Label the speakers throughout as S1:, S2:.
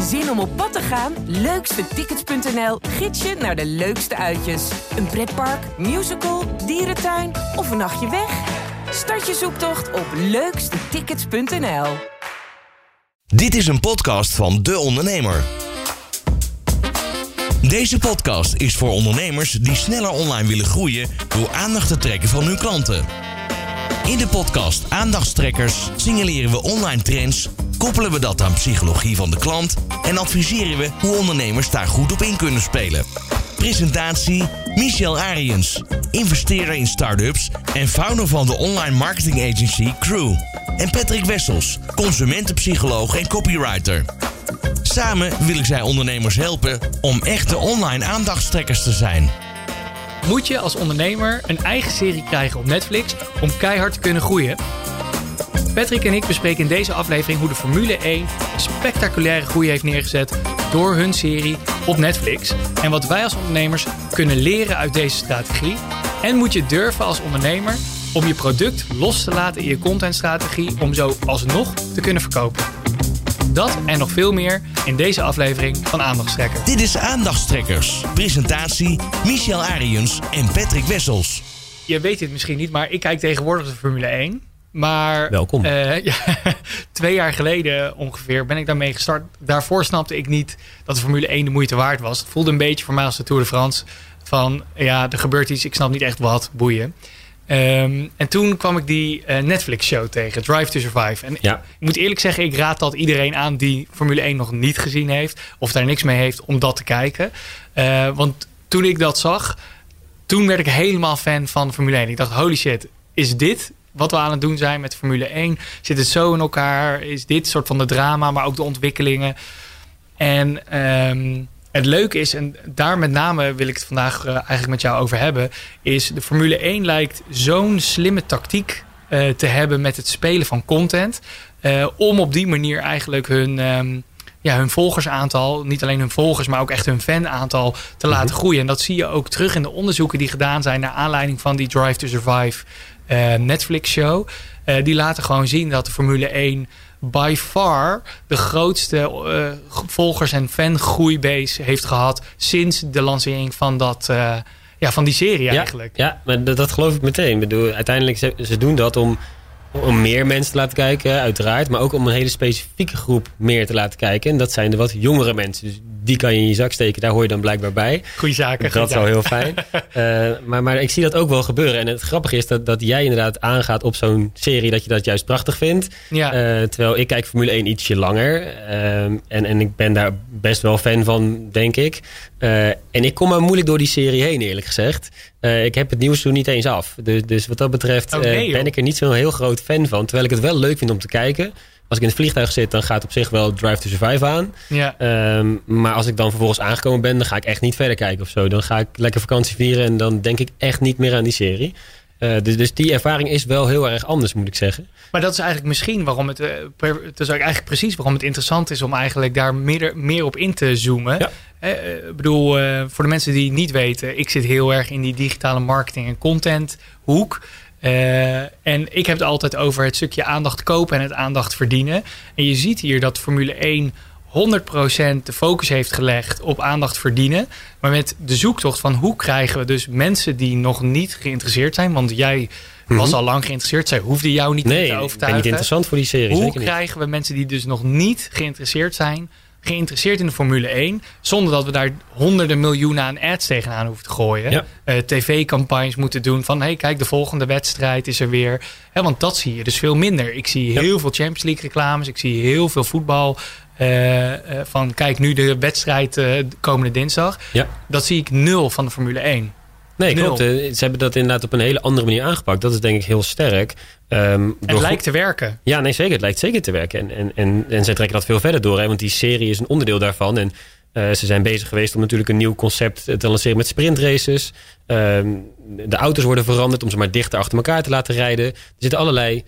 S1: Zin om op pad te gaan? Leukstetickets.nl gids je naar de leukste uitjes. Een pretpark, musical, dierentuin of een nachtje weg? Start je zoektocht op leukstetickets.nl.
S2: Dit is een podcast van De Ondernemer. Deze podcast is voor ondernemers die sneller online willen groeien door aandacht te trekken van hun klanten. In de podcast Aandachtstrekkers signaleren we online trends, koppelen we dat aan psychologie van de klant en adviseren we hoe ondernemers daar goed op in kunnen spelen. Presentatie Michel Ariens, investeerder in start-ups en founder van de online marketing agency Crew. En Patrick Wessels, consumentenpsycholoog en copywriter. Samen willen zij ondernemers helpen om echte online aandachtstrekkers te zijn.
S3: Moet je als ondernemer een eigen serie krijgen op Netflix om keihard te kunnen groeien? Patrick en ik bespreken in deze aflevering hoe de Formule 1 spectaculaire groei heeft neergezet door hun serie op Netflix. En wat wij als ondernemers kunnen leren uit deze strategie. En moet je durven als ondernemer om je product los te laten in je contentstrategie om zo alsnog te kunnen verkopen. Dat en nog veel meer in deze aflevering van Aandachtstrekker.
S2: Dit is Aandachtstrekkers. Presentatie Michel Ariens en Patrick Wessels.
S3: Je weet dit misschien niet, maar ik kijk tegenwoordig de Formule 1. Maar
S4: Welkom.
S3: eh, ja, twee jaar geleden ongeveer ben ik daarmee gestart. Daarvoor snapte ik niet dat de Formule 1 de moeite waard was. Het voelde een beetje voor mij als de Tour de France. Van ja, er gebeurt iets, ik snap niet echt wat, boeien. Ehm, en toen kwam ik die eh, Netflix-show tegen, Drive to Survive. En
S4: Ja.
S3: ik moet eerlijk zeggen, ik raad dat iedereen aan die Formule 1 nog niet gezien heeft. Of daar niks mee heeft om dat te kijken. Eh, want toen ik dat zag, toen werd ik helemaal fan van Formule 1. Ik dacht, holy shit, is dit wat we aan het doen zijn met Formule 1? Zit het zo in elkaar? Is dit soort van de drama, maar ook de ontwikkelingen? En ehm, het leuke is, en daar met name wil ik het vandaag eh, eigenlijk met jou over hebben, is de Formule 1 lijkt zo'n slimme tactiek eh, te hebben met het spelen van content. eh, om op die manier eigenlijk hun, ehm, ja, hun volgersaantal, niet alleen hun volgers, maar ook echt hun fanaantal te laten groeien. En dat zie je ook terug in de onderzoeken die gedaan zijn naar aanleiding van die Drive to Survive eh, Netflix show. Eh, die laten gewoon zien dat de Formule 1 by far de grootste eh, volgers- en fangroeibase heeft gehad sinds de lancering van, dat, ja, van die serie eigenlijk.
S4: Ja, maar dat, dat geloof ik meteen. Ik bedoel, uiteindelijk ze, ze doen dat om, om meer mensen te laten kijken, uiteraard. Maar ook om een hele specifieke groep meer te laten kijken. En dat zijn de wat jongere mensen. Dus die kan je in je zak steken, daar hoor je dan blijkbaar bij.
S3: Goeie zaken.
S4: Dat is heel fijn. Eh, maar, maar ik zie dat ook wel gebeuren. En het grappige is dat, dat jij inderdaad aangaat op zo'n serie dat je dat juist prachtig vindt.
S3: Ja.
S4: Eh, terwijl ik kijk Formule 1 ietsje langer. Ehm, en, en ik ben daar best wel fan van, denk ik. Eh, en ik kom maar moeilijk door die serie heen, eerlijk gezegd. Ik heb het nieuws toen niet eens af. Dus, dus wat dat betreft
S3: Oh, nee,
S4: ben ik er niet zo'n heel groot fan van. Terwijl ik het wel leuk vind om te kijken. Als ik in het vliegtuig zit, dan gaat op zich wel Drive to Survive aan.
S3: ja.
S4: Ehm, maar als ik dan vervolgens aangekomen ben, dan ga ik echt niet verder kijken of zo. Dan ga ik lekker vakantie vieren en dan denk ik echt niet meer aan die serie. Eh, dus, dus die ervaring is wel heel erg anders, moet ik zeggen.
S3: Maar dat is eigenlijk misschien waarom het. per- ook eigenlijk precies waarom het interessant is om eigenlijk daar meer, meer op in te zoomen.
S4: Ja.
S3: Eh, Ik bedoel, voor de mensen die het niet weten, ik zit heel erg in die digitale marketing en content hoek. Eh, en ik heb het altijd over het stukje aandacht kopen en het aandacht verdienen. En je ziet hier dat Formule 1 100% de focus heeft gelegd op aandacht verdienen. Maar met de zoektocht van hoe krijgen we dus mensen die nog niet geïnteresseerd zijn. Want jij was al lang geïnteresseerd. Zij hoefde jou niet
S4: Mhm. Nee,
S3: te overtuigen.
S4: niet interessant voor die serie.
S3: Hoe
S4: zeker niet.
S3: krijgen we mensen die dus nog niet geïnteresseerd zijn, geïnteresseerd in de Formule 1, zonder dat we daar honderden miljoenen aan ads tegenaan hoeven te gooien?
S4: Ja.
S3: Eh, TV-campagnes moeten doen van, hey, kijk, de volgende wedstrijd is er weer. Hè, want dat zie je dus veel minder. Ik zie
S4: Ja.
S3: heel veel Champions League reclames, ik zie heel veel voetbal. eh, eh, van kijk nu de wedstrijd komende dinsdag.
S4: Ja.
S3: Dat zie ik nul van de Formule 1.
S4: Nee, klopt. Ze hebben dat inderdaad op een hele andere manier aangepakt. Dat is denk ik heel sterk. Ehm,
S3: Het lijkt te werken.
S4: Ja, nee, zeker. Het lijkt zeker te werken. En, en, en, en zij trekken dat veel verder door. Hè, want die serie is een onderdeel daarvan. En eh, ze zijn bezig geweest om natuurlijk een nieuw concept te lanceren met sprintraces. Ehm, de auto's worden veranderd om ze maar dichter achter elkaar te laten rijden. Er zitten allerlei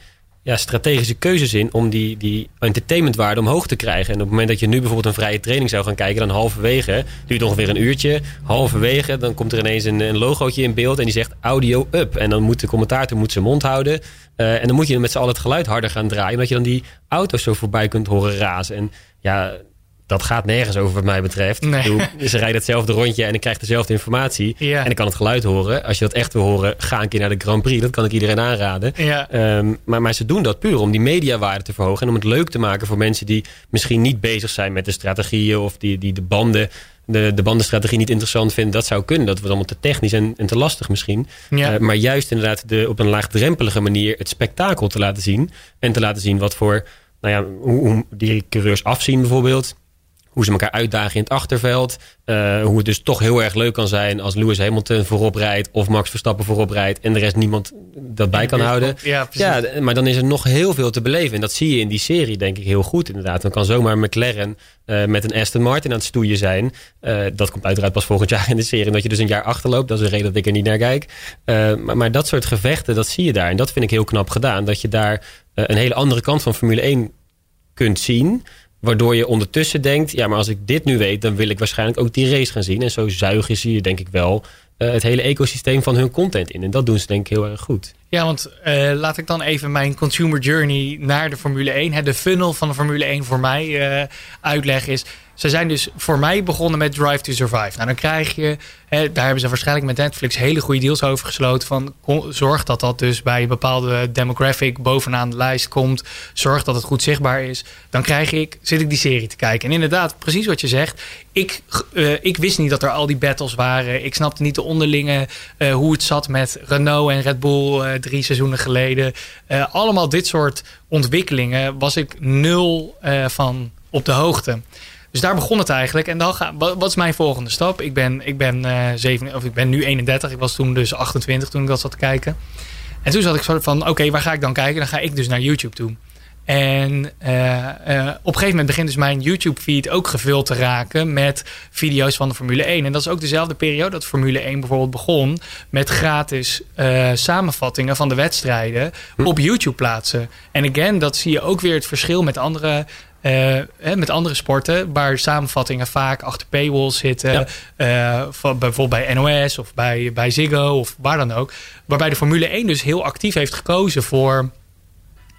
S4: ja, strategische keuzes in om die, die entertainmentwaarde omhoog te krijgen. En op het moment dat je nu bijvoorbeeld een vrije training zou gaan kijken, dan halverwege, duurt ongeveer een uurtje, halverwege, dan komt er ineens een, een logootje in beeld en die zegt audio up. En dan moet de commentator moet zijn mond houden. Eh, en dan moet je met z'n allen het geluid harder gaan draaien, omdat je dan die auto's zo voorbij kunt horen razen. En ja, dat gaat nergens over wat mij betreft.
S3: Nee.
S4: Ze rijden hetzelfde rondje en ik krijg dezelfde informatie.
S3: Ja.
S4: En ik kan het geluid horen. Als je dat echt wil horen, ga een keer naar de Grand Prix. Dat kan ik iedereen aanraden.
S3: Ja.
S4: Ehm, maar, maar ze doen dat puur om die mediawaarde te verhogen. En om het leuk te maken voor mensen die misschien niet bezig zijn met de strategieën. Of die, die de banden, de, de bandenstrategie niet interessant vinden. Dat zou kunnen. Dat wordt allemaal te technisch en, en te lastig misschien.
S3: Ja.
S4: Eh, maar juist inderdaad de, op een laagdrempelige manier het spektakel te laten zien. En te laten zien wat voor, nou ja, hoe, hoe die coureurs afzien bijvoorbeeld. Hoe ze elkaar uitdagen in het achterveld. Eh, hoe het dus toch heel erg leuk kan zijn als Lewis Hamilton voorop rijdt. Of Max Verstappen voorop rijdt. En de rest niemand dat bij kan houden.
S3: Ja, precies.
S4: Ja, maar dan is er nog heel veel te beleven. En dat zie je in die serie denk ik heel goed inderdaad. Dan kan zomaar McLaren eh, met een Aston Martin aan het stoeien zijn. Eh, dat komt uiteraard pas volgend jaar in de serie. Omdat je dus een jaar achterloopt. Dat is een reden dat ik er niet naar kijk. Maar, maar dat soort gevechten, dat zie je daar. En dat vind ik heel knap gedaan. Dat je daar een hele andere kant van Formule 1 kunt zien. Waardoor je ondertussen denkt, ja, maar als ik dit nu weet, dan wil ik waarschijnlijk ook die race gaan zien. En zo zuigen ze je, denk ik wel, eh, het hele ecosysteem van hun content in. En dat doen ze denk ik heel erg goed.
S3: Ja, want eh, laat ik dan even mijn consumer journey naar de Formule 1, hè, de funnel van de Formule 1 voor mij eh, uitleggen is. Ze zijn dus voor mij begonnen met Drive to Survive. Nou, dan krijg je, hè, daar hebben ze waarschijnlijk met Netflix hele goede deals over gesloten. Van zorg dat dat dus bij een bepaalde demographic bovenaan de lijst komt. Zorg dat het goed zichtbaar is. Dan krijg ik, zit ik die serie te kijken. En inderdaad, precies wat je zegt. Ik, eh, ik wist niet dat er al die battles waren. Ik snapte niet de onderlinge, eh, hoe het zat met Renault en Red Bull eh, drie seizoenen geleden. Allemaal dit soort ontwikkelingen was ik nul van op de hoogte. Dus daar begon het eigenlijk. En dan ga, wat, is mijn volgende stap? Ik ben, ik, ben, zeven, of ik ben nu 31. Ik was toen dus 28 toen ik dat zat te kijken. En toen zat ik soort van, oké, waar ga ik dan kijken? Dan ga ik dus naar YouTube toe. En eh, eh, op een gegeven moment begint dus mijn YouTube-feed ook gevuld te raken met video's van de Formule 1. En dat is ook dezelfde periode dat Formule 1 bijvoorbeeld begon met gratis samenvattingen van de wedstrijden op YouTube plaatsen. En again, dat zie je ook weer het verschil met andere. Eh, met andere sporten, waar samenvattingen vaak achter paywalls zitten.
S4: Ja.
S3: eh, van, bijvoorbeeld bij NOS of bij, bij Ziggo of waar dan ook. Waarbij de Formule 1 dus heel actief heeft gekozen voor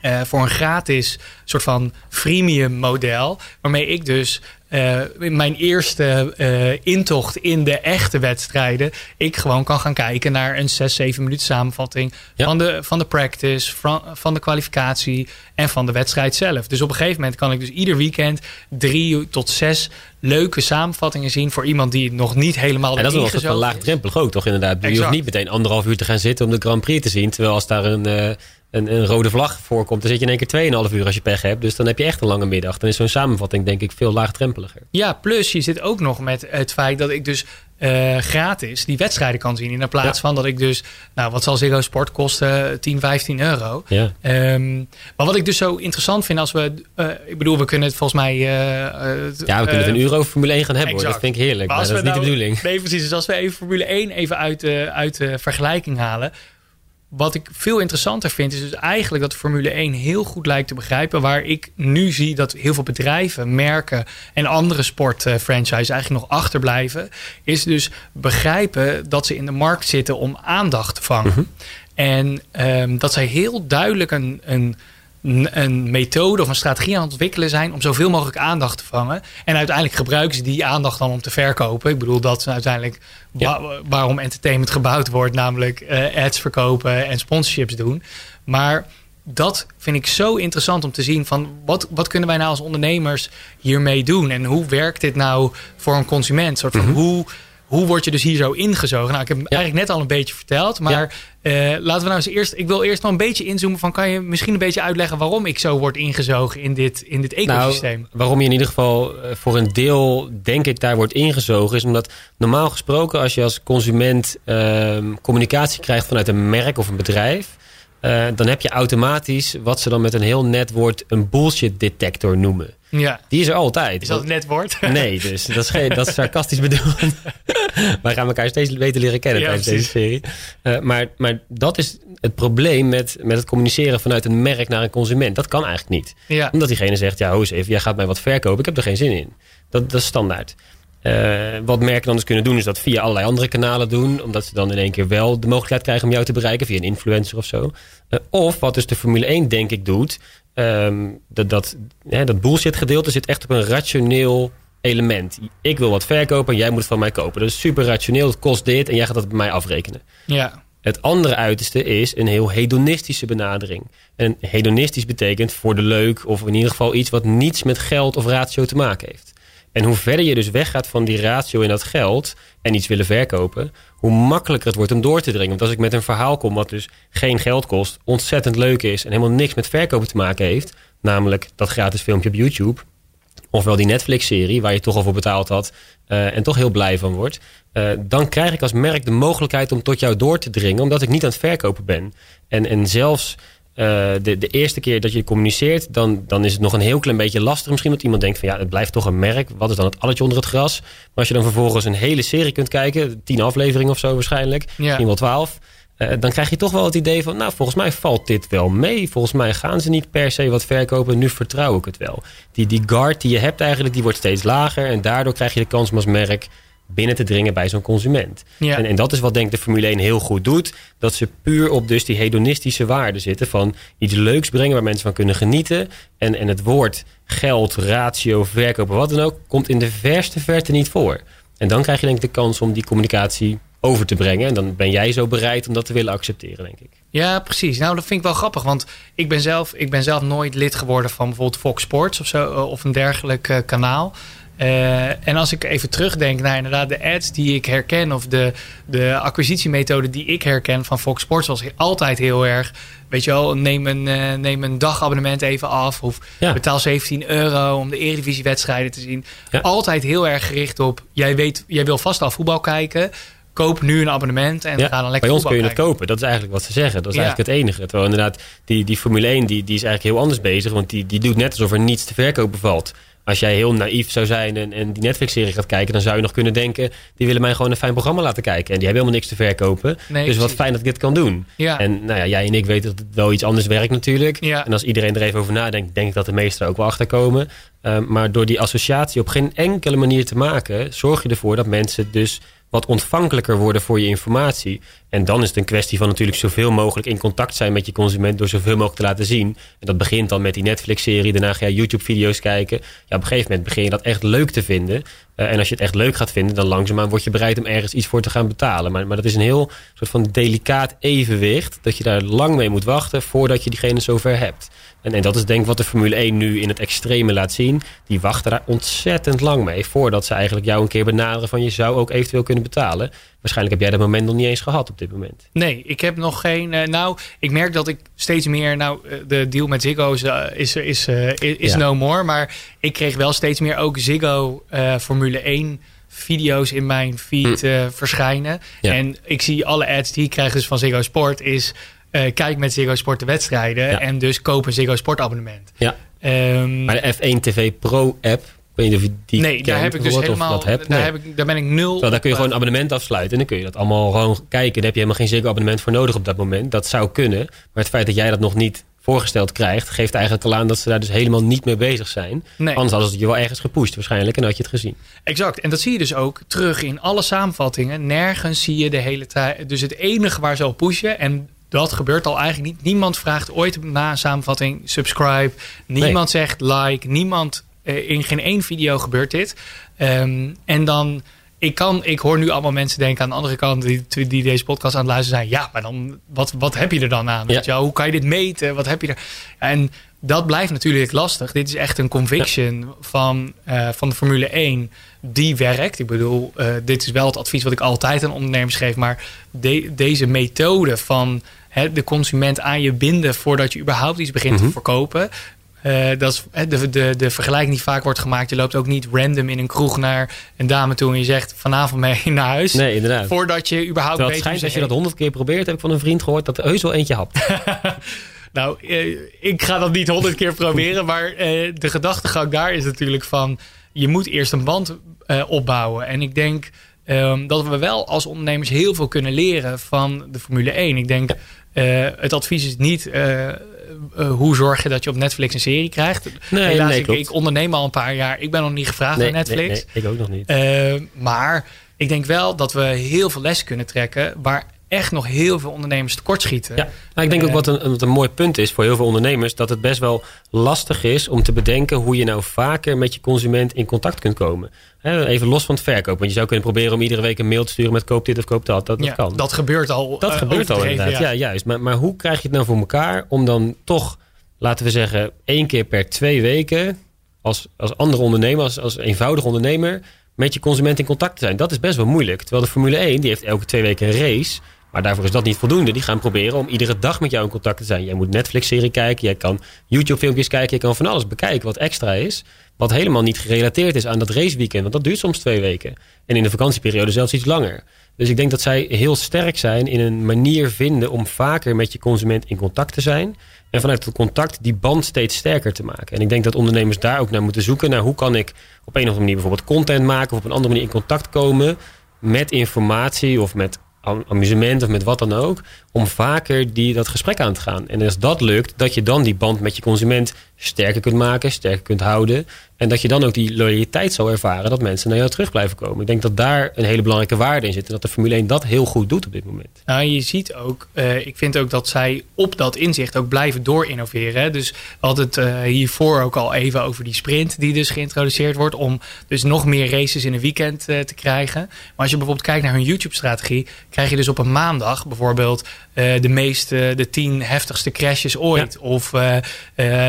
S3: eh, voor een gratis soort van freemium model. Waarmee ik dus eh, in mijn eerste eh, intocht in de echte wedstrijden. ik gewoon kan gaan kijken naar een 6, 7 minuten samenvatting.
S4: Ja.
S3: Van, de, van de practice, van, van de kwalificatie en van de wedstrijd zelf. Dus op een gegeven moment kan ik dus ieder weekend drie tot zes leuke samenvattingen zien. voor iemand die nog niet helemaal
S4: En dat is wel laagdrempelig ook, toch inderdaad? Je hoeft niet meteen anderhalf uur te gaan zitten om de Grand Prix te zien. Terwijl als daar een, eh, een, een rode vlag voorkomt, dan zit je in één keer tweeënhalf uur als je pech hebt. Dus dan heb je echt een lange middag. Dan is zo'n samenvatting denk ik veel laagdrempeliger.
S3: Ja, plus je zit ook nog met het feit dat ik dus eh, gratis die wedstrijden kan zien. In plaats
S4: Ja.
S3: van dat ik dus, nou wat zal Ziggo Sport kosten? 10, 15 euro.
S4: Ja.
S3: Ehm, maar wat ik dus zo interessant vind als we, eh, ik bedoel, we kunnen het volgens mij... eh,
S4: Ja, we kunnen het een over Formule 1 gaan hebben. Hoor.
S3: exact.
S4: Dat vind ik heerlijk. Maar, dat is niet de
S3: nou-
S4: bedoeling.
S3: Nee, precies. Dus als we even Formule 1 even uit uit de vergelijking halen. Wat ik veel interessanter vind, is dus eigenlijk dat Formule 1 heel goed lijkt te begrijpen. Waar ik nu zie dat heel veel bedrijven, merken en andere sportfranchises eigenlijk nog achterblijven. Is dus begrijpen dat ze in de markt zitten om aandacht te vangen. En ehm, dat zij heel duidelijk een, een, een methode of een strategie aan het ontwikkelen zijn om zoveel mogelijk aandacht te vangen. En uiteindelijk gebruiken ze die aandacht dan om te verkopen. Ik bedoel, dat is uiteindelijk wa- waarom entertainment gebouwd wordt, namelijk eh, ads verkopen en sponsorships doen. Maar dat vind ik zo interessant om te zien van wat, wat kunnen wij nou als ondernemers hiermee doen? En hoe werkt dit nou voor een consument? Soort van hoe, hoe word je dus hier zo ingezogen? Nou, ik heb eigenlijk net al een beetje verteld, maar eh, laten we nou eens eerst. Ik wil eerst nog een beetje inzoomen van kan je misschien een beetje uitleggen waarom ik zo word ingezogen in dit, in dit ecosysteem?
S4: Nou, waarom je in ieder geval eh, voor een deel, denk ik, daar wordt ingezogen, is omdat normaal gesproken, als je als consument ehm, communicatie krijgt vanuit een merk of een bedrijf, eh, dan heb je automatisch wat ze dan met een heel net woord een bullshit detector noemen.
S3: Ja.
S4: Die is er altijd.
S3: Is dat het net woord?
S4: Nee, dus dat is, geen, dat is sarcastisch bedoeld. Wij gaan elkaar steeds beter leren kennen
S3: Ja,
S4: tijdens
S3: precies.
S4: deze serie. Eh, maar, maar dat is het probleem met, met het communiceren vanuit een merk naar een consument. Dat kan eigenlijk niet.
S3: Ja.
S4: Omdat diegene zegt, ja, hoe eens even, jij gaat mij wat verkopen. Ik heb er geen zin in. Dat, dat is standaard. Eh, wat merken dan dus kunnen doen, is dat via allerlei andere kanalen doen. Omdat ze dan in één keer wel de mogelijkheid krijgen om jou te bereiken. Via een influencer of zo. Eh, of wat dus de Formule 1 denk ik doet. Ehm, dat, dat, hè, dat bullshit gedeelte zit echt op een rationeel element. Ik wil wat verkopen en jij moet het van mij kopen. Dat is super rationeel, het kost dit en jij gaat dat bij mij afrekenen.
S3: Ja.
S4: Het andere uiterste is een heel hedonistische benadering. En hedonistisch betekent voor de leuk of in ieder geval iets wat niets met geld of ratio te maken heeft. En hoe verder je dus weggaat van die ratio in dat geld en iets willen verkopen, hoe makkelijker het wordt om door te dringen. Want als ik met een verhaal kom wat dus geen geld kost, ontzettend leuk is en helemaal niks met verkopen te maken heeft, namelijk dat gratis filmpje op YouTube, ofwel die Netflix-serie waar je toch al voor betaald had uh, en toch heel blij van wordt, uh, dan krijg ik als merk de mogelijkheid om tot jou door te dringen, omdat ik niet aan het verkopen ben. En, en zelfs uh, de, de eerste keer dat je communiceert, dan, dan is het nog een heel klein beetje lastig. Misschien dat iemand denkt van ja, het blijft toch een merk. Wat is dan het alletje onder het gras? Maar als je dan vervolgens een hele serie kunt kijken, tien afleveringen of zo waarschijnlijk, ja. misschien wel twaalf. Uh, dan krijg je toch wel het idee van, nou, volgens mij valt dit wel mee. Volgens mij gaan ze niet per se wat verkopen. Nu vertrouw ik het wel. Die, die guard die je hebt eigenlijk, die wordt steeds lager. En daardoor krijg je de kans om als merk binnen te dringen bij zo'n consument.
S3: Ja.
S4: En, en dat is wat denk ik de Formule 1 heel goed doet. Dat ze puur op dus die hedonistische waarden zitten. Van iets leuks brengen waar mensen van kunnen genieten. En, en het woord geld, ratio, verkopen, wat dan ook... komt in de verste verte niet voor. En dan krijg je denk ik de kans om die communicatie over te brengen. En dan ben jij zo bereid om dat te willen accepteren, denk ik.
S3: Ja, precies. Nou, dat vind ik wel grappig. Want ik ben zelf, ik ben zelf nooit lid geworden van bijvoorbeeld Fox Sports of zo. Of een dergelijk uh, kanaal. Uh, en als ik even terugdenk naar inderdaad de ads die ik herken... of de, de acquisitiemethode die ik herken van Fox Sports... was altijd heel erg, weet je wel, neem een, uh, neem een dagabonnement even af... of ja. betaal 17 euro om de eredivisiewedstrijden te zien. Ja. Altijd heel erg gericht op, jij, weet, jij wil vast al voetbal kijken... Koop nu een abonnement en ja, ga dan lekker
S4: Bij ons kun je
S3: kijken.
S4: het kopen. Dat is eigenlijk wat ze zeggen. Dat is ja. eigenlijk het enige. Terwijl inderdaad, die, die Formule 1 die, die is eigenlijk heel anders bezig. Want die, die doet net alsof er niets te verkopen valt als jij heel naïef zou zijn en, en die Netflix-serie gaat kijken... dan zou je nog kunnen denken... die willen mij gewoon een fijn programma laten kijken. En die hebben helemaal niks te verkopen.
S3: Nee,
S4: dus wat fijn dat ik dit kan doen.
S3: Ja.
S4: En nou ja, jij en ik weten dat het wel iets anders werkt natuurlijk.
S3: Ja.
S4: En als iedereen er even over nadenkt... denk ik dat de meesten er ook wel achter komen. Um, maar door die associatie op geen enkele manier te maken... zorg je ervoor dat mensen dus wat ontvankelijker worden voor je informatie. En dan is het een kwestie van natuurlijk zoveel mogelijk in contact zijn met je consument door zoveel mogelijk te laten zien. En dat begint dan met die Netflix-serie. Daarna ga je YouTube-video's kijken. Ja, op een gegeven moment begin je dat echt leuk te vinden. Uh, en als je het echt leuk gaat vinden, dan langzaamaan word je bereid om ergens iets voor te gaan betalen. Maar, maar dat is een heel soort van delicaat evenwicht. Dat je daar lang mee moet wachten voordat je diegene zover hebt. En, en dat is denk ik wat de Formule 1 nu in het extreme laat zien. Die wachten daar ontzettend lang mee voordat ze eigenlijk jou een keer benaderen van je zou ook eventueel kunnen betalen. Waarschijnlijk heb jij dat moment nog niet eens gehad op dit moment.
S3: Nee, ik heb nog geen. Uh, nou, ik merk dat ik steeds meer. Nou, de deal met Ziggo is, uh, is, is, is ja. no more. Maar ik kreeg wel steeds meer ook Ziggo Formule 1 video's in mijn feed hm. verschijnen. Ja. En ik zie alle ads die ik krijg dus van Ziggo Sport is. Uh, kijk met Ziggo Sport de wedstrijden. Ja. En dus koop een Ziggo Sport abonnement.
S4: Ja.
S3: Um,
S4: maar de F1 TV Pro app. Weet je of je die
S3: nee, daar heb ik dus helemaal. Daar,
S4: nee.
S3: heb ik, daar ben ik nul.
S4: Terwijl, daar kun je gewoon een abonnement afsluiten. En dan kun je dat allemaal gewoon kijken. Daar heb je helemaal geen Ziggo abonnement voor nodig op dat moment. Dat zou kunnen. Maar het feit dat jij dat nog niet voorgesteld krijgt, geeft eigenlijk al aan dat ze daar dus helemaal niet mee bezig zijn.
S3: Nee.
S4: Anders hadden ze het je wel ergens gepusht waarschijnlijk en had je het gezien.
S3: Exact. En dat zie je dus ook terug in alle samenvattingen. Nergens zie je de hele tijd. Dus het enige waar ze op pushen en dat gebeurt al eigenlijk niet. Niemand vraagt ooit na een samenvatting subscribe. Niemand nee. zegt like. Niemand, uh, in geen één video gebeurt dit. Um, en dan, ik, kan, ik hoor nu allemaal mensen denken aan de andere kant... die, die deze podcast aan het luisteren zijn. Ja, maar dan, wat, wat heb je er dan aan? Ja. Je, hoe kan je dit meten? Wat heb je er? En dat blijft natuurlijk lastig. Dit is echt een conviction ja. van, uh, van de Formule 1 die werkt. Ik bedoel, uh, dit is wel het advies wat ik altijd aan ondernemers geef. Maar de, deze methode van he, de consument aan je binden... voordat je überhaupt iets begint mm -hmm. te verkopen... Uh, dat is de, de, de vergelijking die vaak wordt gemaakt. Je loopt ook niet random in een kroeg naar een dame toe... en je zegt vanavond mee naar huis.
S4: Nee, inderdaad.
S3: Voordat je überhaupt
S4: weet... Het schijnt als je dat honderd keer probeert... heb ik van een vriend gehoord dat er heus wel eentje hapt.
S3: Nou, uh, ik ga dat niet honderd keer proberen. Maar uh, de gedachtegang daar is natuurlijk van... je moet eerst een band uh, opbouwen. En ik denk um, dat we wel als ondernemers heel veel kunnen leren van de Formule 1. Ik denk, het advies is niet... hoe zorg je dat je op Netflix een serie krijgt?
S4: Nee,
S3: Helaas,
S4: nee,
S3: ik, ik, onderneem al een paar jaar. Ik ben nog niet gevraagd
S4: nee,
S3: naar Netflix.
S4: Nee, ik ook nog niet.
S3: Uh, maar ik denk wel dat we heel veel lessen kunnen trekken... waar echt nog heel veel ondernemers tekortschieten.
S4: Ja, nou, ik denk ook
S3: Eh,
S4: wat een, wat een mooi punt is voor heel veel ondernemers... dat het best wel lastig is om te bedenken... hoe je nou vaker met je consument in contact kunt komen. Even los van het verkoop. Want je zou kunnen proberen om iedere week een mail te sturen... met koop dit of koop dat. Dat, dat
S3: ja,
S4: kan.
S3: dat gebeurt al.
S4: Dat
S3: eh,
S4: gebeurt al inderdaad. Ja, juist. Maar, maar hoe krijg je het nou voor elkaar om dan toch, laten we zeggen, één keer per twee weken als, als andere ondernemer, als, als eenvoudig ondernemer, met je consument in contact te zijn? Dat is best wel moeilijk. Terwijl de Formule 1, die heeft elke twee weken een race. Maar daarvoor is dat niet voldoende. Die gaan proberen om iedere dag met jou in contact te zijn. Jij moet Netflix-serie kijken, jij kan YouTube-filmpjes kijken, je kan van alles bekijken wat extra is. Wat helemaal niet gerelateerd is aan dat raceweekend. Want dat duurt soms twee weken. En in de vakantieperiode zelfs iets langer. Dus ik denk dat zij heel sterk zijn in een manier vinden om vaker met je consument in contact te zijn. En vanuit dat contact die band steeds sterker te maken. En ik denk dat ondernemers daar ook naar moeten zoeken. Naar hoe kan ik op een of andere manier bijvoorbeeld content maken. Of op een andere manier in contact komen met informatie of met amusement of met wat dan ook. Om vaker die, dat gesprek aan te gaan. En als dat lukt, dat je dan die band met je consument sterker kunt maken, sterker kunt houden. En dat je dan ook die loyaliteit zal ervaren dat mensen naar jou terug blijven komen. Ik denk dat daar een hele belangrijke waarde in zit. En dat de Formule 1 dat heel goed doet op dit moment.
S3: Nou, je ziet ook, eh, ik vind ook dat zij op dat inzicht ook blijven doorinnoveren. hè. Dus we hadden het eh, hiervoor ook al even over die sprint die dus geïntroduceerd wordt. Om dus nog meer races in een weekend eh, te krijgen. Maar als je bijvoorbeeld kijkt naar hun YouTube-strategie, krijg je dus op een maandag bijvoorbeeld de meeste, de tien heftigste crashes ooit. Of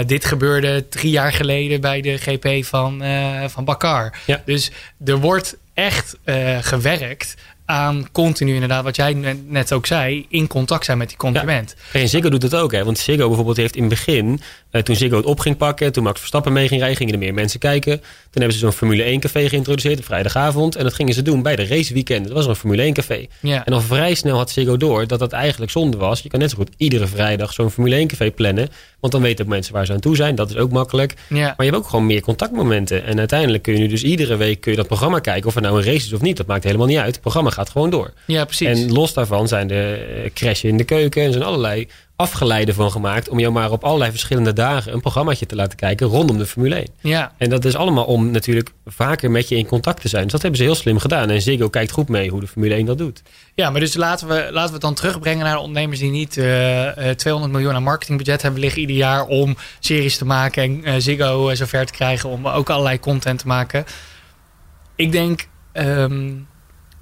S3: dit gebeurde drie jaar geleden bij de GP van, eh van Bakar.
S4: Ja.
S3: Dus er wordt echt eh, gewerkt aan continu inderdaad, wat jij ne- net ook zei, in contact zijn met die consument.
S4: En Ziggo doet het ook. Hè? Want Ziggo bijvoorbeeld heeft in het begin, eh, toen Ziggo het op ging pakken, toen Max Verstappen mee ging rijden, gingen er meer mensen kijken. Toen hebben ze zo'n Formule 1 café geïntroduceerd op vrijdagavond. En dat gingen ze doen bij de raceweekend. Dat was er een Formule 1 café.
S3: Ja.
S4: En al vrij snel had Ziggo door dat dat eigenlijk zonde was. Je kan net zo goed iedere vrijdag zo'n Formule 1 café plannen. Want dan weten ook mensen waar ze aan toe zijn. Dat is ook makkelijk.
S3: Ja.
S4: Maar je hebt ook gewoon meer contactmomenten. En uiteindelijk kun je nu dus iedere week kun je dat programma kijken. Of er nou een race is of niet. Dat maakt helemaal niet uit. Het programma gaat gewoon door.
S3: ja, precies.
S4: En los daarvan zijn de eh, crashen in de keuken. En zijn allerlei afgeleiden van gemaakt. Om jou maar op allerlei verschillende dagen een programmaatje te laten kijken rondom de Formule 1.
S3: ja.
S4: En dat is allemaal om natuurlijk vaker met je in contact te zijn. Dus dat hebben ze heel slim gedaan. En Ziggo kijkt goed mee hoe de Formule 1 dat doet.
S3: ja, maar dus laten we, laten we het dan terugbrengen naar de ondernemers die niet eh, eh, 200 miljoen aan marketingbudget hebben liggen ieder jaar om series te maken en eh, Ziggo eh, zover te krijgen om ook allerlei content te maken. Ik denk, ehm,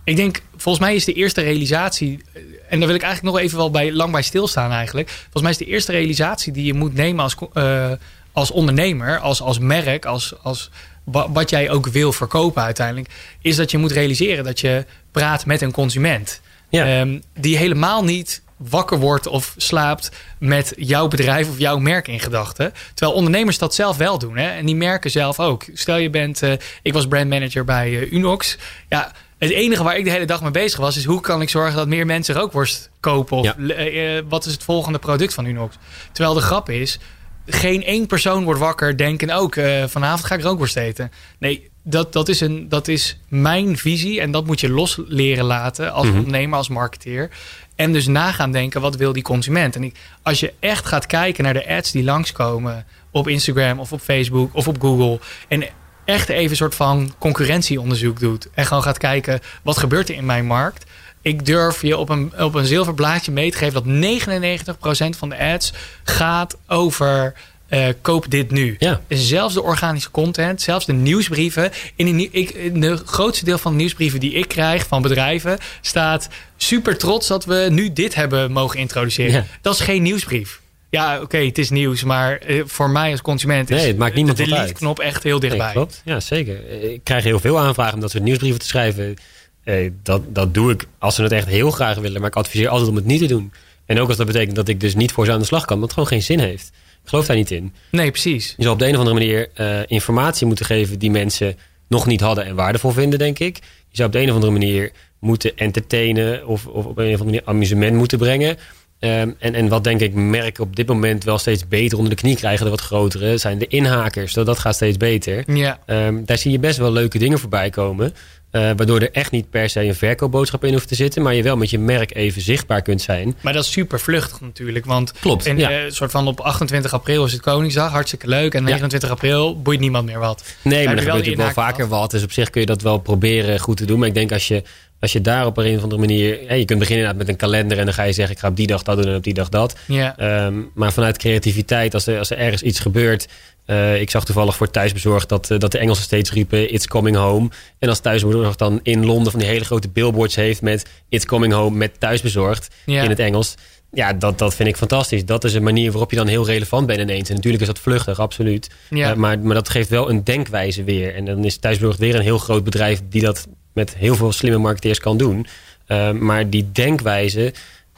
S3: ik denk, volgens mij is de eerste realisatie, eh, en daar wil ik eigenlijk nog even wel bij, lang bij stilstaan eigenlijk. Volgens mij is de eerste realisatie die je moet nemen als, eh, als ondernemer, als, als merk, als, als wa- wat jij ook wil verkopen uiteindelijk, is dat je moet realiseren dat je praat met een consument.
S4: Ja.
S3: Ehm, die helemaal niet wakker wordt of slaapt met jouw bedrijf of jouw merk in gedachten. Terwijl ondernemers dat zelf wel doen. Hè? En die merken zelf ook. Stel je bent, eh, ik was brandmanager bij Unox. Ja, het enige waar ik de hele dag mee bezig was, is hoe kan ik zorgen dat meer mensen rookworst kopen? Of
S4: Ja.
S3: eh, eh, wat is het volgende product van Unox? Terwijl de grap is, geen één persoon wordt wakker denken ook eh, vanavond ga ik rookworst eten. Nee, dat, dat, is een, dat is mijn visie en dat moet je los leren laten als
S4: Mhm.
S3: ondernemer, als marketeer. En dus na gaan denken, wat wil die consument? En ik, als je echt gaat kijken naar de ads die langskomen op Instagram of op Facebook of op Google. En echt even een soort van concurrentieonderzoek doet. En gewoon gaat kijken, wat gebeurt er in mijn markt? Ik durf je op een, op een zilver blaadje mee te geven dat 99% van de ads gaat over eh, koop dit nu.
S4: Ja.
S3: Zelfs de organische content, zelfs de nieuwsbrieven. In, de ik, in de grootste deel van de nieuwsbrieven die ik krijg van bedrijven staat super trots dat we nu dit hebben mogen introduceren.
S4: Ja.
S3: Dat is geen nieuwsbrief. Ja, oké, het is nieuws, maar eh, voor mij als consument is
S4: Nee, het maakt niemand
S3: de delete-knop echt heel dichtbij.
S4: Nee, klopt. Ja, zeker. Ik krijg heel veel aanvragen om dat soort nieuwsbrieven te schrijven. Eh, dat, dat doe ik als ze het echt heel graag willen. Maar ik adviseer altijd om het niet te doen. En ook als dat betekent dat ik dus niet voor ze aan de slag kan. Want het gewoon geen zin heeft. Ik geloof daar niet in.
S3: Nee, precies.
S4: Je zal op de een of andere manier eh, informatie moeten geven die mensen nog niet hadden en waardevol vinden, denk ik. Je zou op de een of andere manier moeten entertainen of, of op een of andere manier amusement moeten brengen. Ehm, en, en wat denk ik merken op dit moment wel steeds beter onder de knie krijgen, de wat grotere, zijn de inhakers. Dat, dat gaat steeds beter.
S3: Ja.
S4: Ehm, daar zie je best wel leuke dingen voorbij komen. Uh, waardoor er echt niet per se een verkoopboodschap in hoeft te zitten. Maar je wel met je merk even zichtbaar kunt zijn.
S3: Maar dat is super vluchtig natuurlijk. Want
S4: Klopt, ja.
S3: uh, soort van op 28 april is het Koningsdag. Hartstikke leuk. En 29 april boeit niemand meer wat.
S4: Nee, maar er gebeurt natuurlijk wel vaker wat. Dus op zich kun je dat wel proberen goed te doen. Maar ik denk als je, als je daar op een of andere manier... Ja, je kunt beginnen met een kalender en dan ga je zeggen... ik ga op die dag dat doen en op die dag dat.
S3: Ja.
S4: Um, maar vanuit creativiteit, als er, als er ergens iets gebeurt... Uh, ik zag toevallig voor thuisbezorgd dat, uh, dat de Engelsen steeds riepen It's coming home. En als thuisbezorgd dan in Londen van die hele grote billboards heeft met It's coming home met thuisbezorgd in het Engels. Ja, dat, dat vind ik fantastisch. Dat is een manier waarop je dan heel relevant bent ineens. En natuurlijk is dat vluchtig, absoluut.
S3: Ja.
S4: Uh, maar, maar dat geeft wel een denkwijze weer. En dan is thuisbezorgd weer een heel groot bedrijf die dat met heel veel slimme marketeers kan doen. Uh, maar die denkwijze,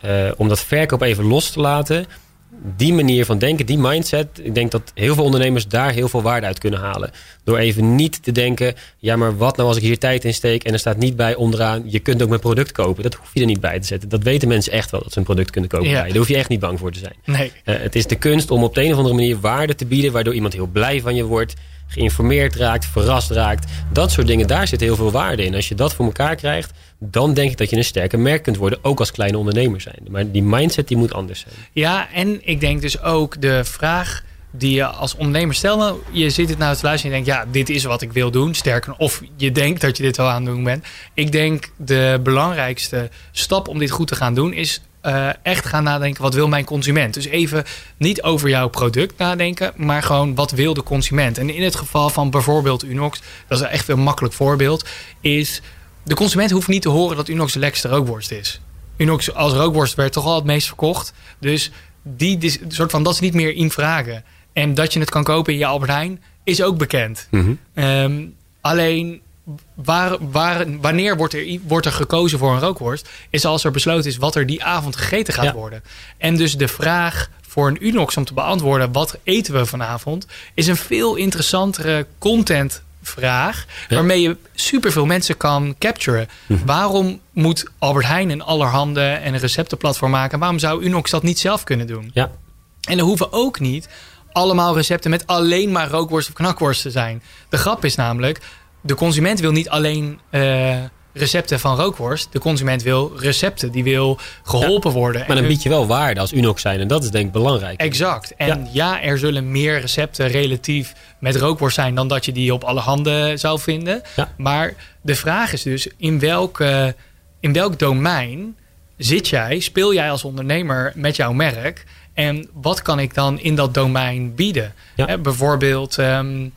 S4: uh, om dat verkoop even los te laten die manier van denken, die mindset, ik denk dat heel veel ondernemers daar heel veel waarde uit kunnen halen. Door even niet te denken, ja maar wat nou als ik hier tijd in steek en er staat niet bij onderaan, je kunt ook mijn product kopen. Dat hoef je er niet bij te zetten. Dat weten mensen echt wel, dat ze een product kunnen kopen.
S3: Ja.
S4: Daar hoef je echt niet bang voor te zijn.
S3: Nee.
S4: Uh, het is de kunst om op de een of andere manier waarde te bieden, waardoor iemand heel blij van je wordt, geïnformeerd raakt, verrast raakt. Dat soort dingen, daar zit heel veel waarde in. Als je dat voor elkaar krijgt, dan denk ik dat je een sterker merk kunt worden, ook als kleine ondernemer zijn. Maar die mindset die moet anders zijn.
S3: Ja, en ik denk dus ook de vraag die je als ondernemer stelt. Nou, je zit het nou te luisteren en je denkt, ja, dit is wat ik wil doen. Sterker, of je denkt dat je dit wel aan het doen bent. Ik denk de belangrijkste stap om dit goed te gaan doen is uh, echt gaan nadenken, wat wil mijn consument? Dus even niet over jouw product nadenken, maar gewoon wat wil de consument? En in het geval van bijvoorbeeld Unox, dat is echt een makkelijk voorbeeld, is de consument hoeft niet te horen dat Unox de lekkerste rookworst is. Unox als rookworst werd toch al het meest verkocht. Dus die, die soort van, dat is niet meer in vragen. En dat je het kan kopen in je Albert Heijn is ook bekend.
S4: Mm -hmm.
S3: um, alleen waar, waar, wanneer wordt er, wordt er gekozen voor een rookworst? Is als er besloten is wat er die avond gegeten gaat
S4: Ja.
S3: worden. En dus de vraag voor een Unox om te beantwoorden... wat eten we vanavond... is een veel interessantere contentvraag...
S4: Ja.
S3: waarmee je superveel mensen kan capturen.
S4: Mhm.
S3: Waarom moet Albert Heijn een allerhande en een receptenplatform maken? Waarom zou Unox dat niet zelf kunnen doen?
S4: Ja.
S3: En er hoeven ook niet allemaal recepten met alleen maar rookworst of knakworst te zijn. De grap is namelijk, de consument wil niet alleen eh, recepten van rookworst. De consument wil recepten, die wil geholpen worden.
S4: Maar dan bied je wel waarde als Unox zijn. En dat is denk ik belangrijk.
S3: Exact. En ja. er zullen meer recepten relatief met rookworst zijn dan dat je die op alle handen zou vinden.
S4: Ja.
S3: Maar de vraag is dus in welk, eh, in welk domein zit jij, speel jij als ondernemer met jouw merk? En wat kan ik dan in dat domein bieden? Hè, bijvoorbeeld, ehm,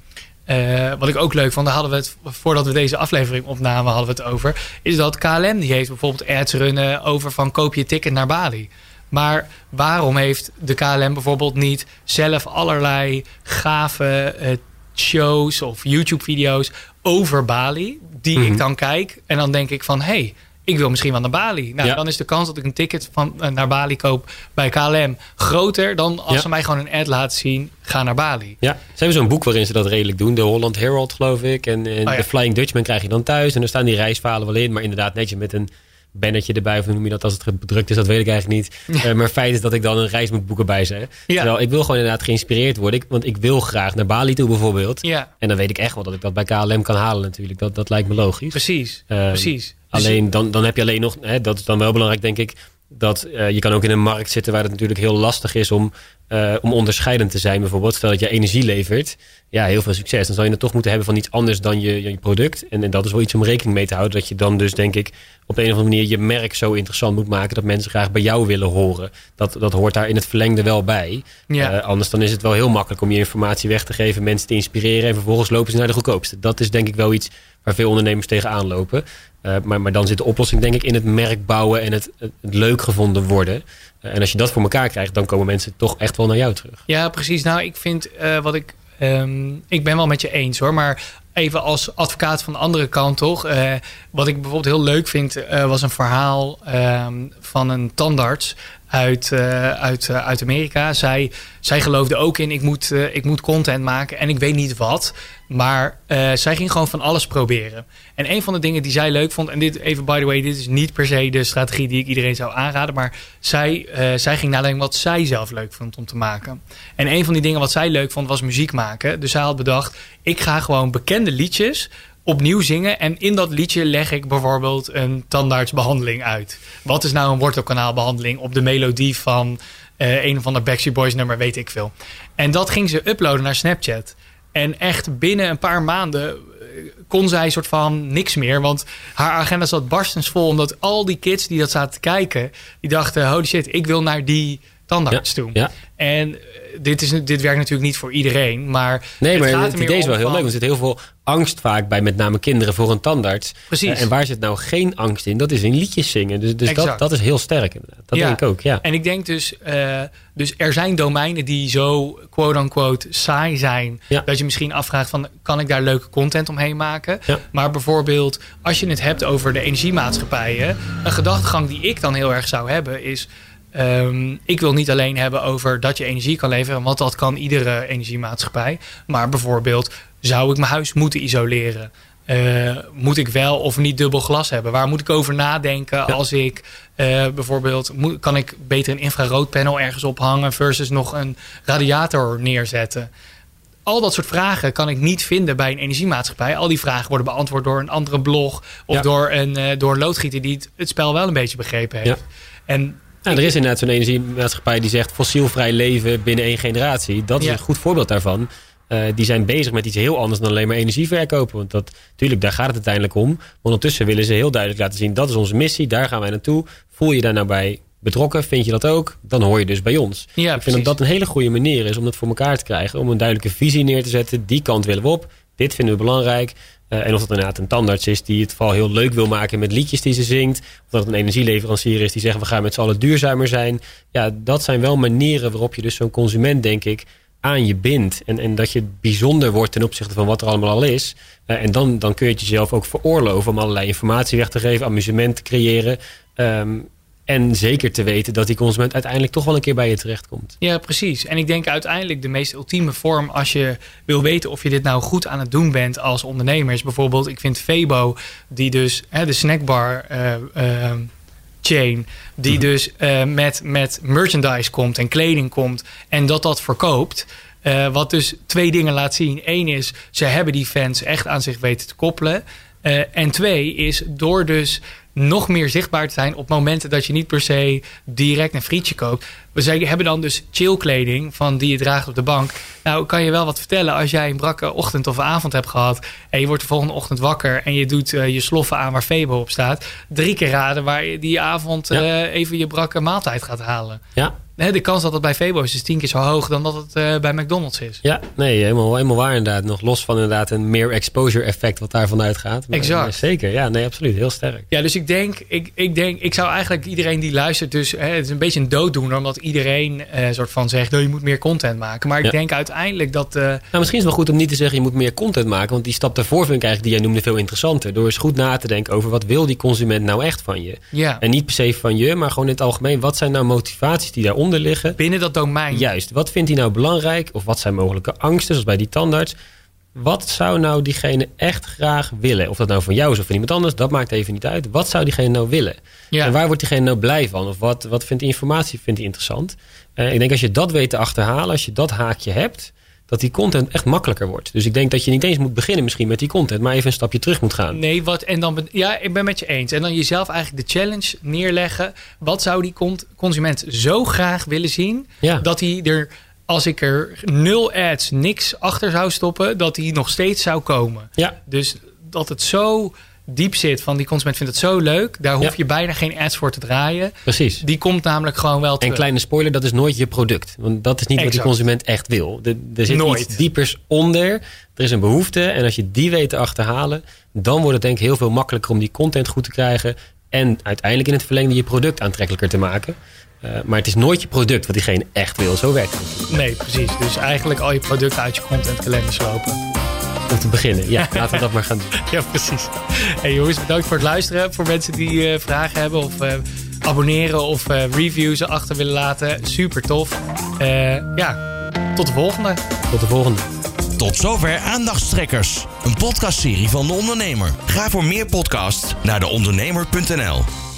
S3: eh, wat ik ook leuk vond, daar hadden we het voordat we deze aflevering opnamen, hadden we het over. Is dat KLM die heeft bijvoorbeeld ads runnen over van koop je ticket naar Bali. Maar waarom heeft de KLM bijvoorbeeld niet zelf allerlei gave eh, shows of YouTube-video's over Bali, die
S4: Mhm.
S3: ik dan kijk en dan denk ik van, hé, hey, ik wil misschien wel naar Bali. Nou,
S4: Ja.
S3: dan is de kans dat ik een ticket van, eh, naar Bali koop bij KLM groter dan als
S4: Ja.
S3: ze mij gewoon een ad laten zien, ga naar Bali.
S4: Ja, ze hebben zo'n boek waarin ze dat redelijk doen. De Holland Herald, geloof ik. En, en
S3: Oh ja.
S4: de Flying Dutchman krijg je dan thuis. En er staan die reisverhalen wel in. Maar inderdaad netjes met een bannetje erbij. Of noem je dat als het bedrukt is? Dat weet ik eigenlijk niet. Eh, maar feit is dat ik dan een reis moet boeken bij ze.
S3: Ja.
S4: Terwijl ik wil gewoon inderdaad geïnspireerd worden. Ik, want ik wil graag naar Bali toe bijvoorbeeld.
S3: Ja,
S4: En dan weet ik echt wel dat ik dat bij KLM kan halen natuurlijk. Dat, dat lijkt me logisch.
S3: precies.
S4: Ehm,
S3: precies. Dus-
S4: Alleen dan, dan heb je alleen nog, hè, dat is dan wel belangrijk denk ik, dat eh, je kan ook in een markt zitten waar het natuurlijk heel lastig is om, eh, om onderscheidend te zijn. Bijvoorbeeld, stel dat je energie levert, ja, heel veel succes. Dan zal je het toch moeten hebben van iets anders dan je, je product. En, en dat is wel iets om rekening mee te houden. Dat je dan dus denk ik op een of andere manier je merk zo interessant moet maken dat mensen graag bij jou willen horen. Dat, dat hoort daar in het verlengde wel bij.
S3: Ja.
S4: Eh, anders dan is het wel heel makkelijk om je informatie weg te geven, mensen te inspireren en vervolgens lopen ze naar de goedkoopste. Dat is denk ik wel iets waar veel ondernemers tegenaan lopen. Uh, maar, maar dan zit de oplossing denk ik in het merk bouwen en het, het, het leuk gevonden worden. Uh, en als je dat voor elkaar krijgt, dan komen mensen toch echt wel naar jou terug.
S3: Ja, precies. Nou, ik vind uh, wat ik. Um, ik ben wel met je eens hoor. Maar even als advocaat van de andere kant toch. Uh, wat ik bijvoorbeeld heel leuk vind, was een verhaal um, van een tandarts uit, uh, uit, uh, uit Amerika. Zij, zij geloofde ook in, ik moet, uh, ik moet content maken en ik weet niet wat. Maar zij ging gewoon van alles proberen. En een van de dingen die zij leuk vond, en dit even by the way, dit is niet per se de strategie die ik iedereen zou aanraden. Maar zij, zij ging nadenken wat zij zelf leuk vond om te maken. En een van die dingen wat zij leuk vond was muziek maken. Dus zij had bedacht, ik ga gewoon bekende liedjes opnieuw zingen. En in dat liedje leg ik bijvoorbeeld een tandartsbehandeling uit. Wat is nou een wortelkanaalbehandeling op de melodie van uh, een of ander Backstreet Boys nummer, weet ik veel. En dat ging ze uploaden naar Snapchat. En echt binnen een paar maanden eh, kon zij soort van niks meer. Want haar agenda zat barstens vol. Omdat al die kids die dat zaten te kijken... die dachten, holy shit, ik wil naar die tandarts toe.
S4: Ja.
S3: En eh, dit, is, dit werkt natuurlijk niet voor iedereen. Maar
S4: nee,
S3: het
S4: maar
S3: gaat
S4: het idee is wel heel
S3: van-
S4: leuk. Er zit heel veel angst vaak bij met name kinderen voor een tandarts.
S3: Precies.
S4: Eh, en waar zit nou geen angst in? Dat is in liedjes zingen. Dus, dus dat, dat is heel sterk inderdaad. Dat
S3: Ja.
S4: denk ik ook, ja.
S3: En ik denk dus, eh, dus er zijn domeinen die zo quote-unquote saai zijn.
S4: Ja.
S3: Dat je misschien afvraagt van, kan ik daar leuke content omheen maken?
S4: Ja.
S3: Maar bijvoorbeeld, als je het hebt over de energiemaatschappijen. Een gedachtegang die ik dan heel erg zou hebben is... ehm, ik wil niet alleen hebben over dat je energie kan leveren. Want dat kan iedere energiemaatschappij. Maar bijvoorbeeld, zou ik mijn huis moeten isoleren? Eh, moet ik wel of niet dubbel glas hebben? Waar moet ik over nadenken als ik eh, bijvoorbeeld... Moet, kan ik beter een infraroodpanel ergens ophangen... versus nog een radiator neerzetten? Al dat soort vragen kan ik niet vinden bij een energiemaatschappij. Al die vragen worden beantwoord door een andere blog... of
S4: Ja.
S3: door, een, eh, door een loodgieter die het, het spel wel een beetje begrepen heeft.
S4: Ja.
S3: En
S4: Nou, er is inderdaad zo'n energiemaatschappij die zegt fossielvrij leven binnen één generatie. Dat is een goed voorbeeld daarvan. Eh, die zijn bezig met iets heel anders dan alleen maar energie verkopen. Want dat, natuurlijk, daar gaat het uiteindelijk om. Maar ondertussen willen ze heel duidelijk laten zien... dat is onze missie, daar gaan wij naartoe. Voel je daar nou bij betrokken? Vind je dat ook? Dan hoor je dus bij ons.
S3: Ja,
S4: ik vind dat dat een hele goede manier is om dat voor elkaar te krijgen. Om een duidelijke visie neer te zetten. Die kant willen we op. Dit vinden we belangrijk. Eh, en of dat inderdaad een tandarts is die het vooral heel leuk wil maken met liedjes die ze zingt. Of dat het een energieleverancier is die zegt we gaan met z'n allen duurzamer zijn. Ja, dat zijn wel manieren waarop je dus zo'n consument, denk ik, aan je bindt. En, en dat je bijzonder wordt ten opzichte van wat er allemaal al is. Eh, en dan, dan kun je het jezelf ook veroorloven om allerlei informatie weg te geven, amusement te creëren. Ehm, en zeker te weten dat die consument uiteindelijk toch wel een keer bij je terechtkomt.
S3: Ja, precies. En ik denk uiteindelijk de meest ultieme vorm als je wil weten of je dit nou goed aan het doen bent als ondernemer is bijvoorbeeld, ik vind Febo, die dus hè, de snackbar eh, eh, chain, die dus eh, met, met merchandise komt en kleding komt en dat dat verkoopt. Eh, wat dus twee dingen laat zien. Eén is, ze hebben die fans echt aan zich weten te koppelen. Eh, en twee is, door dus nog meer zichtbaar te zijn op momenten dat je niet per se direct een frietje koopt. We hebben dan dus chillkleding van die je draagt op de bank. Nou, kan je wel wat vertellen als jij een brakke ochtend of avond hebt gehad. En je wordt de volgende ochtend wakker en je doet eh, je sloffen aan waar Febo op staat. Drie keer raden waar je die avond
S4: Ja.
S3: eh, even je brakke maaltijd gaat halen.
S4: Ja,
S3: de kans dat het bij Febo is, is tien keer zo hoog dan dat het eh, bij McDonald's is.
S4: Ja, nee, helemaal, helemaal waar inderdaad. Nog los van inderdaad een meer exposure effect wat daarvan uitgaat. Maar,
S3: Exact.
S4: maar zeker, ja, nee, absoluut. Heel sterk.
S3: Ja, dus ik denk, ik, ik denk, ik zou eigenlijk iedereen die luistert, dus hè, het is een beetje een dooddoener, omdat iedereen eh soort van zegt, nou, je moet meer content maken. Maar ik
S4: Ja.
S3: denk uiteindelijk dat, eh,
S4: Nou, misschien is het wel goed om niet te zeggen je moet meer content maken. Want die stap daarvoor vind ik eigenlijk die jij noemde veel interessanter. Door eens goed na te denken over wat wil die consument nou echt van je.
S3: ja,
S4: En niet per se van je, maar gewoon in het algemeen. Wat zijn nou motivaties die daaronder liggen?
S3: binnen dat domein.
S4: Juist, wat vindt hij nou belangrijk? Of wat zijn mogelijke angsten, zoals bij die tandarts? Wat zou nou diegene echt graag willen? Of dat nou van jou is of van iemand anders, dat maakt even niet uit. Wat zou diegene nou willen?
S3: Ja.
S4: En waar wordt diegene nou blij van? Of wat, wat vindt die informatie vindt hij interessant? Eh, ik denk als je dat weet te achterhalen, als je dat haakje hebt, dat die content echt makkelijker wordt. Dus ik denk dat je niet eens moet beginnen misschien met die content, maar even een stapje terug moet gaan.
S3: Nee, wat, en dan, ja, ik ben met je eens. En dan jezelf eigenlijk de challenge neerleggen. Wat zou die con- consument zo graag willen zien,
S4: Ja.
S3: dat hij er, als ik er nul ads, niks achter zou stoppen, dat hij nog steeds zou komen.
S4: Ja,
S3: Dus dat het zo diep zit van die consument vindt het zo leuk. Daar hoef
S4: Ja.
S3: je bijna geen ads voor te draaien.
S4: precies.
S3: Die komt namelijk gewoon wel
S4: En
S3: terug.
S4: kleine spoiler, dat is nooit je product. Want dat is niet wat die
S3: Exact.
S4: consument echt wil. Er, er zit
S3: Nooit.
S4: iets diepers onder. Er is een behoefte. En als je die weet te achterhalen... dan wordt het denk ik heel veel makkelijker om die content goed te krijgen. En uiteindelijk in het verlengde je product aantrekkelijker te maken. Eh, maar het is nooit je product wat diegene echt wil. Zo werkt het.
S3: Nee, precies. Dus eigenlijk al je producten uit je contentkalender slopen.
S4: Om te beginnen. Ja, laten we dat maar gaan doen.
S3: Ja, precies. Hey jongens, bedankt voor het luisteren. Voor mensen die eh, vragen hebben of eh, abonneren of eh, reviews achter willen laten. Super tof. Eh, ja, tot de volgende.
S4: Tot de volgende.
S2: Tot zover Aandachtstrekkers, een podcastserie van De Ondernemer. Ga voor meer podcasts naar deondernemer.nl.